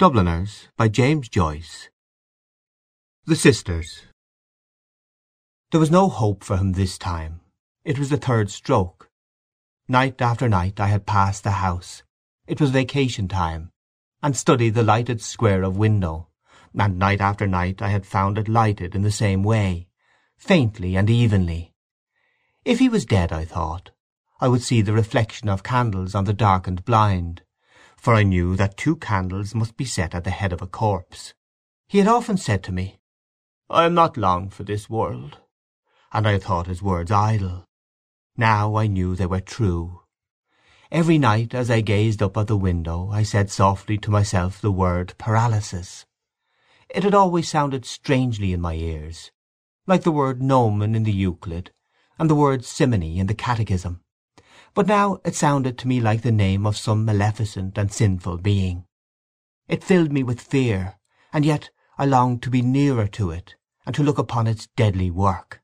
Dubliners by James Joyce The Sisters There was no hope for him this time. It was the third stroke. Night after night I had passed the house. It was vacation time, and studied the lighted square of window, and night after night I had found it lighted in the same way, faintly and evenly. If he was dead, I thought, I would see the reflection of candles on the darkened blind for I knew that two candles must be set at the head of a corpse. He had often said to me, I am not long for this world, and I had thought his words idle. Now I knew they were true. Every night as I gazed up at the window I said softly to myself the word paralysis. It had always sounded strangely in my ears, like the word gnomon in the Euclid, and the word simony in the Catechism but now it sounded to me like the name of some maleficent and sinful being. It filled me with fear, and yet I longed to be nearer to it, and to look upon its deadly work.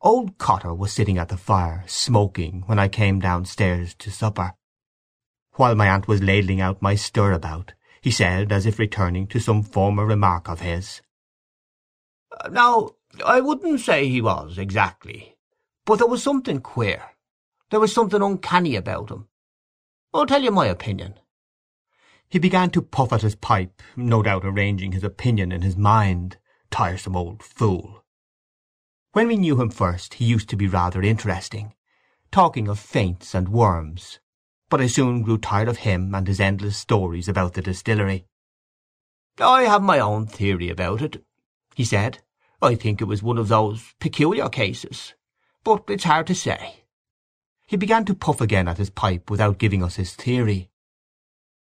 Old Cotter was sitting at the fire, smoking, when I came downstairs to supper. While my aunt was ladling out my stirabout, he said, as if returning to some former remark of his, "Now, I wouldn't say he was, exactly, but there was something queer. There was something uncanny about him. I'll tell you my opinion." He began to puff at his pipe, no doubt arranging his opinion in his mind. Tiresome old fool! When we knew him first he used to be rather interesting, talking of faints and worms, but I soon grew tired of him and his endless stories about the distillery. "I have my own theory about it," he said. "I think it was one of those peculiar cases, but it's hard to say. He began to puff again at his pipe without giving us his theory.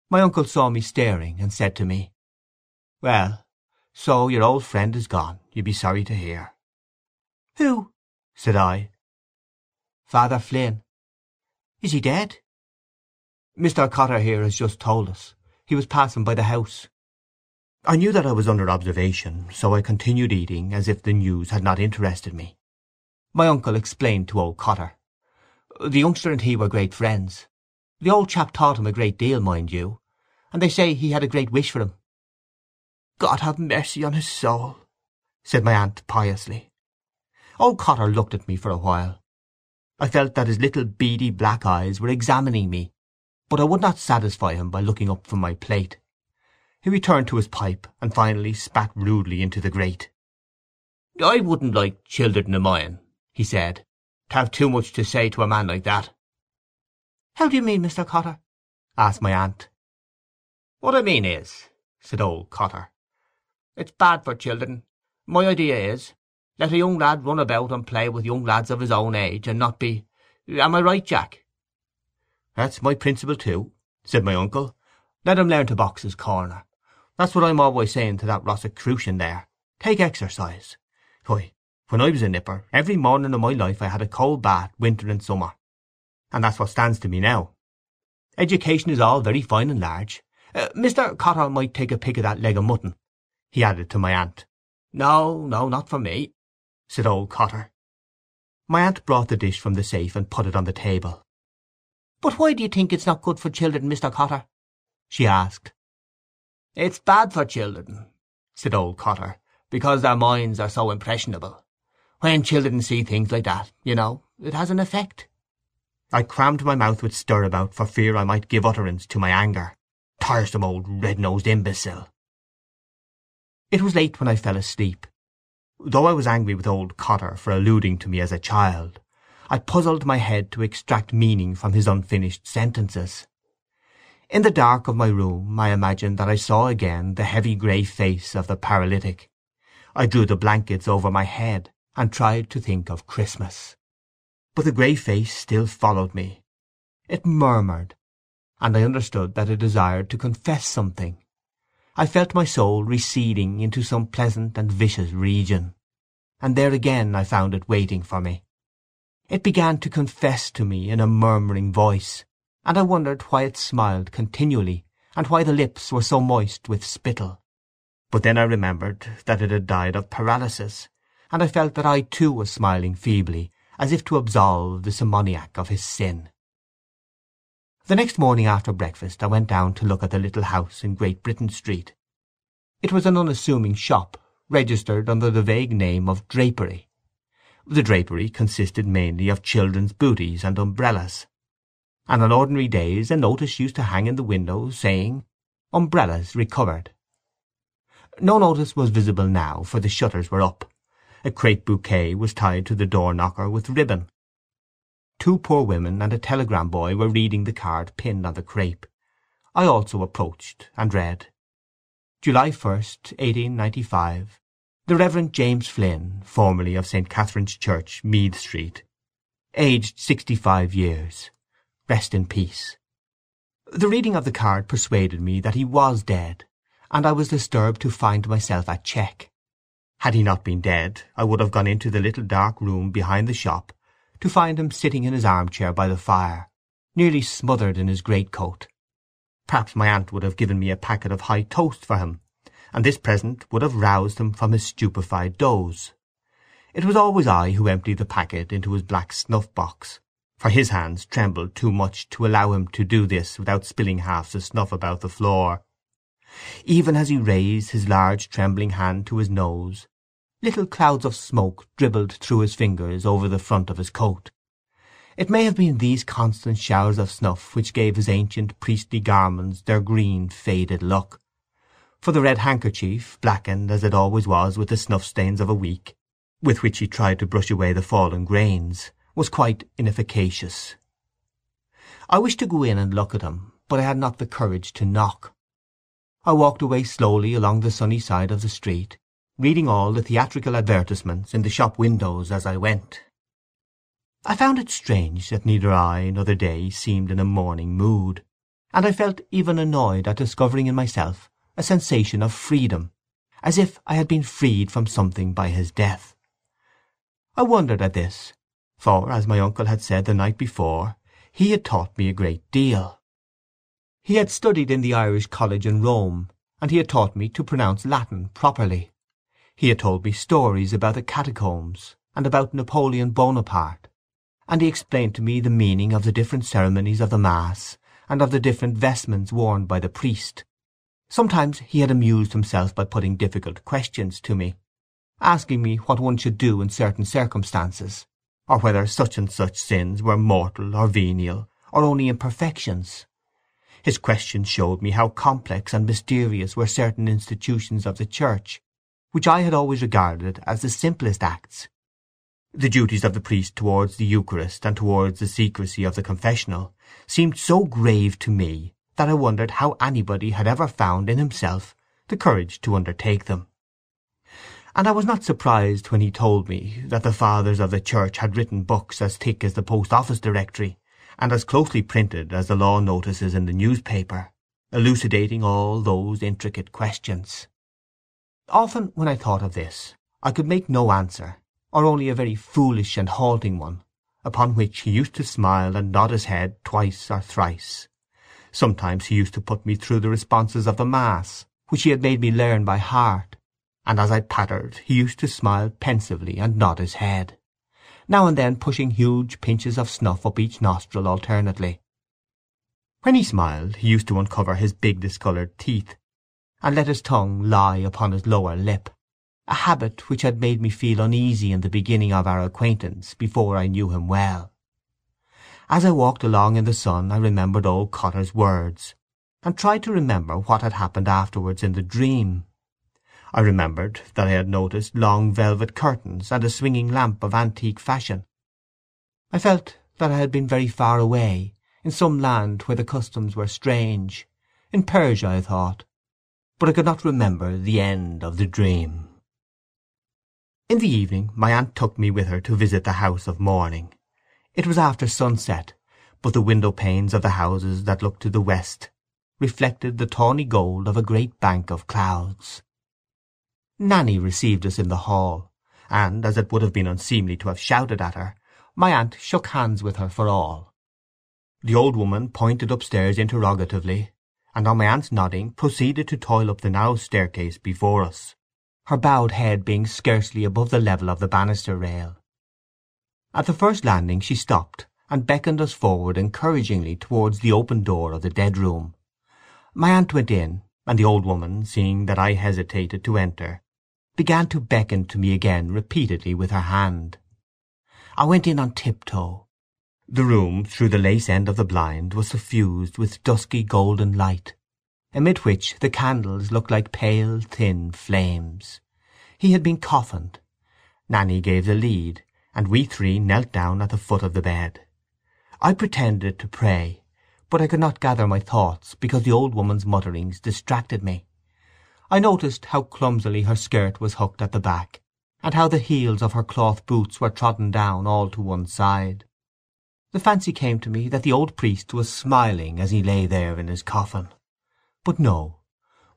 My uncle saw me staring, and said to me, "Well, so your old friend is gone, you'll be sorry to hear." "Who?" said I. "Father Flynn." "Is he dead?" "Mr. Cotter here has just told us. He was passing by the house." I knew that I was under observation, so I continued eating as if the news had not interested me. My uncle explained to old Cotter. The youngster and he were great friends. The old chap taught him a great deal, mind you, and they say he had a great wish for him." "God have mercy on his soul!" said my aunt piously. Old Cotter looked at me for a while. I felt that his little beady black eyes were examining me, but I would not satisfy him by looking up from my plate. He returned to his pipe, and finally spat rudely into the grate. "I wouldn't like children o' mine," he said to have too much to say to a man like that." "How do you mean, Mr. Cotter?" asked my aunt. "What I mean is," said old Cotter, "it's bad for children. My idea is, let a young lad run about and play with young lads of his own age, and not be—am I right, Jack?" "That's my principle too," said my uncle. "Let him learn to box his corner. That's what I'm always saying to that Rosicrucian there. Take exercise. Why, when I was a nipper, every morning of my life I had a cold bath, winter and summer. And that's what stands to me now. Education is all very fine and large. Uh, Mr. Cotter might take a pick of that leg of mutton," he added to my aunt. "No, no, not for me," said old Cotter. My aunt brought the dish from the safe and put it on the table. "But why do you think it's not good for children, Mr. Cotter?" she asked. "It's bad for children," said old Cotter, "because their minds are so impressionable. When children see things like that, you know, it has an effect." I crammed my mouth with stirabout for fear I might give utterance to my anger. Tiresome old red-nosed imbecile! It was late when I fell asleep. Though I was angry with old Cotter for alluding to me as a child, I puzzled my head to extract meaning from his unfinished sentences. In the dark of my room I imagined that I saw again the heavy grey face of the paralytic. I drew the blankets over my head, and tried to think of Christmas. But the grey face still followed me. It murmured, and I understood that it desired to confess something. I felt my soul receding into some pleasant and vicious region, and there again I found it waiting for me. It began to confess to me in a murmuring voice, and I wondered why it smiled continually, and why the lips were so moist with spittle. But then I remembered that it had died of paralysis, and I felt that I too was smiling feebly, as if to absolve the simoniac of his sin. The next morning after breakfast I went down to look at the little house in Great Britain Street. It was an unassuming shop, registered under the vague name of Drapery. The drapery consisted mainly of children's booties and umbrellas, and on ordinary days a notice used to hang in the window saying "Umbrellas recovered." No notice was visible now, for the shutters were up. A crape bouquet was tied to the door knocker with ribbon. Two poor women and a telegram boy were reading the card pinned on the crape. I also approached, and read July 1st, 1895. The Reverend James Flynn, formerly of St. Catherine's Church, Meath Street. Aged sixty-five years. Rest in peace. The reading of the card persuaded me that he was dead, and I was disturbed to find myself at check. Had he not been dead I would have gone into the little dark room behind the shop, to find him sitting in his arm-chair by the fire, nearly smothered in his greatcoat. Perhaps my aunt would have given me a packet of high toast for him, and this present would have roused him from his stupefied doze. It was always I who emptied the packet into his black snuff-box, for his hands trembled too much to allow him to do this without spilling half the snuff about the floor. Even as he raised his large trembling hand to his nose, little clouds of smoke dribbled through his fingers over the front of his coat. It may have been these constant showers of snuff which gave his ancient priestly garments their green faded look, for the red handkerchief, blackened as it always was with the snuff-stains of a week, with which he tried to brush away the fallen grains, was quite inefficacious. I wished to go in and look at him, but I had not the courage to knock. I walked away slowly along the sunny side of the street, reading all the theatrical advertisements in the shop windows as I went. I found it strange that neither I nor the day seemed in a mourning mood, and I felt even annoyed at discovering in myself a sensation of freedom, as if I had been freed from something by his death. I wondered at this, for, as my uncle had said the night before, he had taught me a great deal. He had studied in the Irish College in Rome, and he had taught me to pronounce Latin properly. He had told me stories about the catacombs, and about Napoleon Bonaparte, and he explained to me the meaning of the different ceremonies of the Mass, and of the different vestments worn by the priest. Sometimes he had amused himself by putting difficult questions to me, asking me what one should do in certain circumstances, or whether such and such sins were mortal or venial, or only imperfections. His questions showed me how complex and mysterious were certain institutions of the Church, which I had always regarded as the simplest acts, the duties of the priest towards the Eucharist and towards the secrecy of the confessional seemed so grave to me that I wondered how anybody had ever found in himself the courage to undertake them. And I was not surprised when he told me that the fathers of the Church had written books as thick as the Post Office Directory, and as closely printed as the law notices in the newspaper, elucidating all those intricate questions. Often when I thought of this I could make no answer or only a very foolish and halting one, upon which he used to smile and nod his head twice or thrice. Sometimes he used to put me through the responses of the Mass, which he had made me learn by heart, and as I pattered he used to smile pensively and nod his head, now and then pushing huge pinches of snuff up each nostril alternately. When he smiled he used to uncover his big discoloured teeth, and let his tongue lie upon his lower lip, a habit which had made me feel uneasy in the beginning of our acquaintance before I knew him well. As I walked along in the sun I remembered old Cotter's words, and tried to remember what had happened afterwards in the dream. I remembered that I had noticed long velvet curtains and a swinging lamp of antique fashion. I felt that I had been very far away, in some land where the customs were strange, in Persia, I thought, but I could not remember the end of the dream. In the evening my aunt took me with her to visit the house of mourning. It was after sunset, but the window-panes of the houses that looked to the west reflected the tawny gold of a great bank of clouds. Nanny received us in the hall, and, as it would have been unseemly to have shouted at her, my aunt shook hands with her for all. The old woman pointed upstairs interrogatively, and on my aunt's nodding proceeded to toil up the narrow staircase before us her bowed head being scarcely above the level of the banister rail. At the first landing she stopped, and beckoned us forward encouragingly towards the open door of the dead room. My aunt went in, and the old woman, seeing that I hesitated to enter, began to beckon to me again repeatedly with her hand. I went in on tiptoe. The room, through the lace end of the blind, was suffused with dusky golden light, amid which the candles looked like pale thin flames. He had been coffined. Nanny gave the lead, and we three knelt down at the foot of the bed. I pretended to pray, but I could not gather my thoughts because the old woman's mutterings distracted me. I noticed how clumsily her skirt was hooked at the back, and how the heels of her cloth boots were trodden down all to one side. The fancy came to me that the old priest was smiling as he lay there in his coffin. But no.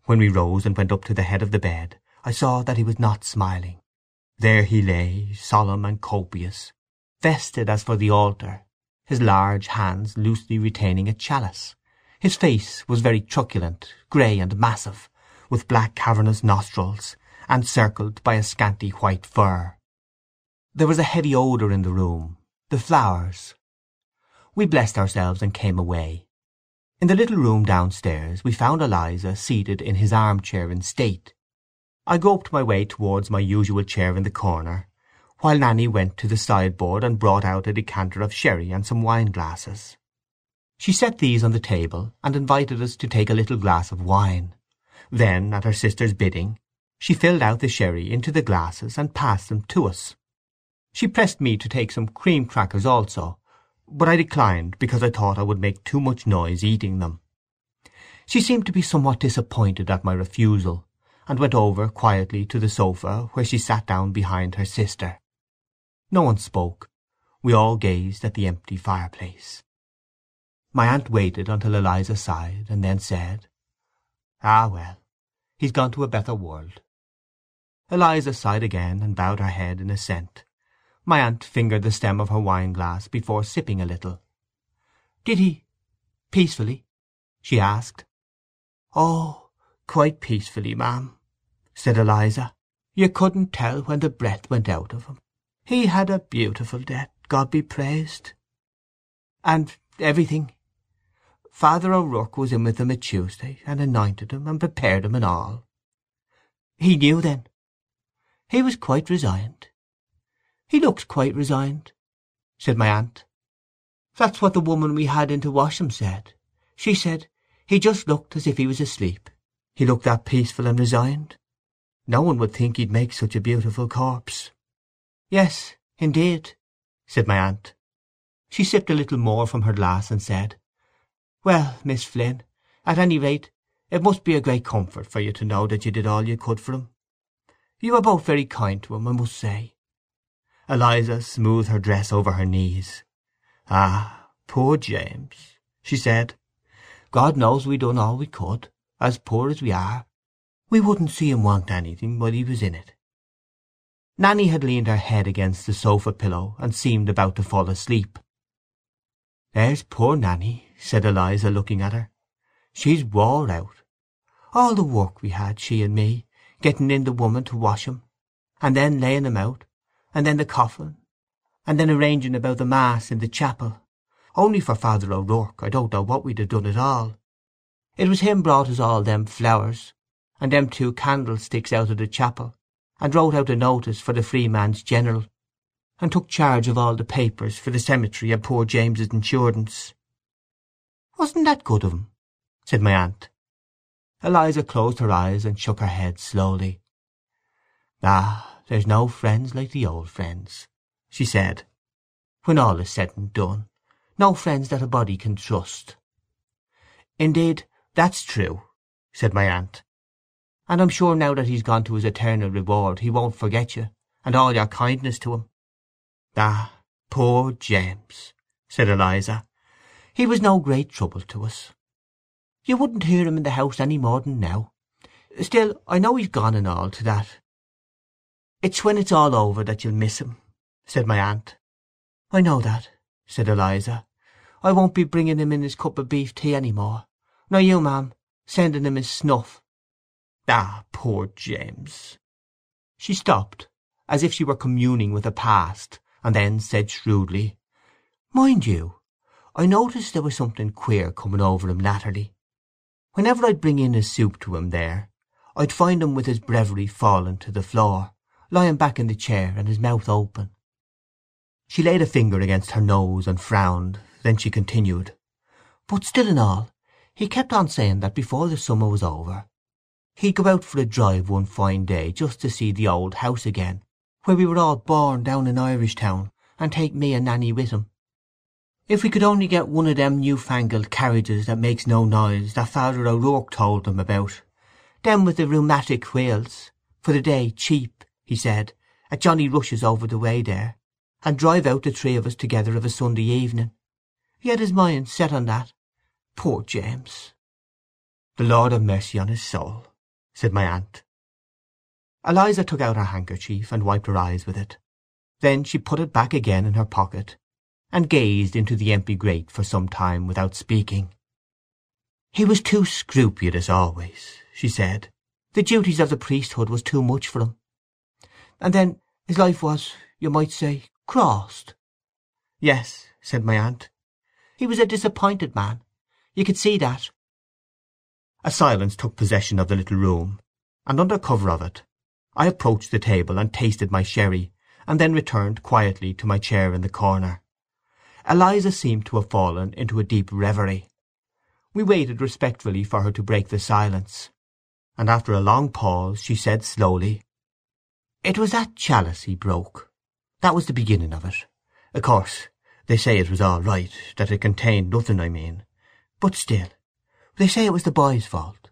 When we rose and went up to the head of the bed I saw that he was not smiling. There he lay, solemn and copious, vested as for the altar, his large hands loosely retaining a chalice. His face was very truculent, grey and massive, with black cavernous nostrils, and circled by a scanty white fur. There was a heavy odour in the room, the flowers. We blessed ourselves and came away. In the little room downstairs we found Eliza seated in his arm-chair in state. I groped my way towards my usual chair in the corner, while Nanny went to the sideboard and brought out a decanter of sherry and some wine-glasses. She set these on the table and invited us to take a little glass of wine. Then, at her sister's bidding, she filled out the sherry into the glasses and passed them to us. She pressed me to take some cream crackers also, but I declined because I thought I would make too much noise eating them. She seemed to be somewhat disappointed at my refusal, and went over quietly to the sofa where she sat down behind her sister. No one spoke. We all gazed at the empty fireplace. My aunt waited until Eliza sighed, and then said, "Ah, well, he's gone to a better world." Eliza sighed again, and bowed her head in assent. My aunt fingered the stem of her wine-glass before sipping a little. "Did he? Peacefully?" she asked. "Oh, quite peacefully, ma'am," said Eliza. "You couldn't tell when the breath went out of him. He had a beautiful death, God be praised. And everything. Father O'Rourke was in with him at Tuesday, and anointed him, and prepared him, and all." "He knew, then?" "He was quite resigned. "He looked quite resigned," said my aunt. "That's what the woman we had in to wash him said. She said he just looked as if he was asleep, he looked that peaceful and resigned. No one would think he'd make such a beautiful corpse." "Yes, indeed," said my aunt. She sipped a little more from her glass and said, "Well, Miss Flynn, at any rate it must be a great comfort for you to know that you did all you could for him. You were both very kind to him, I must say. Eliza smoothed her dress over her knees. "Ah, poor James!" she said. "God knows we done all we could, as poor as we are. We wouldn't see him want anything while he was in it." Nanny had leaned her head against the sofa pillow, and seemed about to fall asleep. "There's poor Nanny," said Eliza, looking at her. "She's wore out. All the work we had, she and me, getting in the woman to wash him, and then laying him out, and then the coffin, and then arranging about the mass in the chapel. Only for Father O'Rourke I don't know what we'd have done at all. It was him brought us all them flowers, and them two candlesticks out of the chapel, and wrote out a notice for the Freeman's General, and took charge of all the papers for the cemetery and poor James's insurance. Wasn't that good of him? said my aunt. Eliza closed her eyes and shook her head slowly. Ah, there's no friends like the old friends," she said. "When all is said and done, no friends that a body can trust." "Indeed, that's true," said my aunt. "And I'm sure now that he's gone to his eternal reward he won't forget you, and all your kindness to him." "Ah, poor James!" said Eliza. "He was no great trouble to us. You wouldn't hear him in the house any more than now. Still, I know he's gone and all to that. "It's when it's all over that you'll miss him," said my aunt. "I know that," said Eliza. "I won't be bringing him in his cup of beef tea any more, nor you, ma'am, sending him his snuff." "Ah, poor James!" She stopped, as if she were communing with the past, and then said shrewdly, Mind you, I noticed there was something queer coming over him latterly. Whenever I'd bring in his soup to him there, I'd find him with his breviary fallen to the floor, lying back in the chair and his mouth open. She laid a finger against her nose and frowned. Then she continued, But still and all, he kept on saying that before the summer was over he'd go out for a drive one fine day just to see the old house again, where we were all born down in Irishtown, and take me and Nanny with him. If we could only get one of them new-fangled carriages that makes no noise that Father O'Rourke told them about, them with the rheumatic wheels, for the day cheap, he said, at Johnny Rush's over the way there, and drive out the three of us together of a Sunday evening. He had his mind set on that. Poor James! The Lord have mercy on his soul, said my aunt. Eliza took out her handkerchief and wiped her eyes with it. Then she put it back again in her pocket, and gazed into the empty grate for some time without speaking. He was too scrupulous always, she said. The duties of the priesthood was too much for him. And then his life was, you might say, crossed. Yes, said my aunt. He was a disappointed man. You could see that. A silence took possession of the little room, and under cover of it I approached the table and tasted my sherry, and then returned quietly to my chair in the corner. Eliza seemed to have fallen into a deep reverie. We waited respectfully for her to break the silence, and after a long pause she said slowly, "It was that chalice he broke. That was the beginning of it. Of course, they say it was all right, that it contained nothing, I mean. But still, they say it was the boy's fault.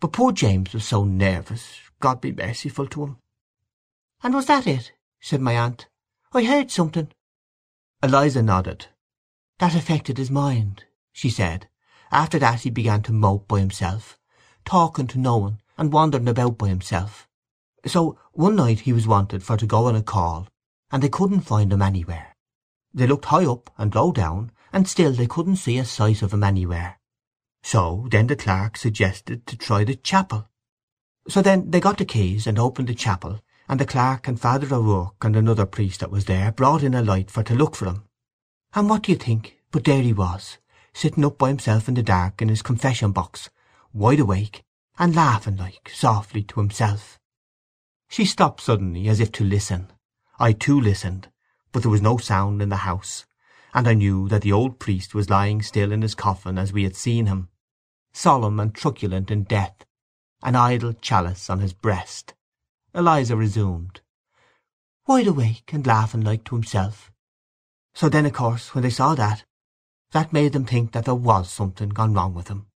But poor James was so nervous, God be merciful to him." "And was that it?" said my aunt. "I heard something." Eliza nodded. "That affected his mind," she said. After that he began to mope by himself, talking to no one, and wandering about by himself. So one night he was wanted for to go on a call, and they couldn't find him anywhere. They looked high up and low down, and still they couldn't see a sight of him anywhere. So then the clerk suggested to try the chapel. So then they got the keys and opened the chapel, and the clerk and Father O'Rourke and another priest that was there brought in a light for to look for him. And what do you think, but there he was, sitting up by himself in the dark in his confession box, wide awake, and laughing like, softly to himself. She stopped suddenly, as if to listen. I too listened, but there was no sound in the house, and I knew that the old priest was lying still in his coffin as we had seen him, solemn and truculent in death, an idle chalice on his breast. Eliza resumed. Wide awake and laughing like to himself. So then, of course, when they saw that, that made them think that there was something gone wrong with him.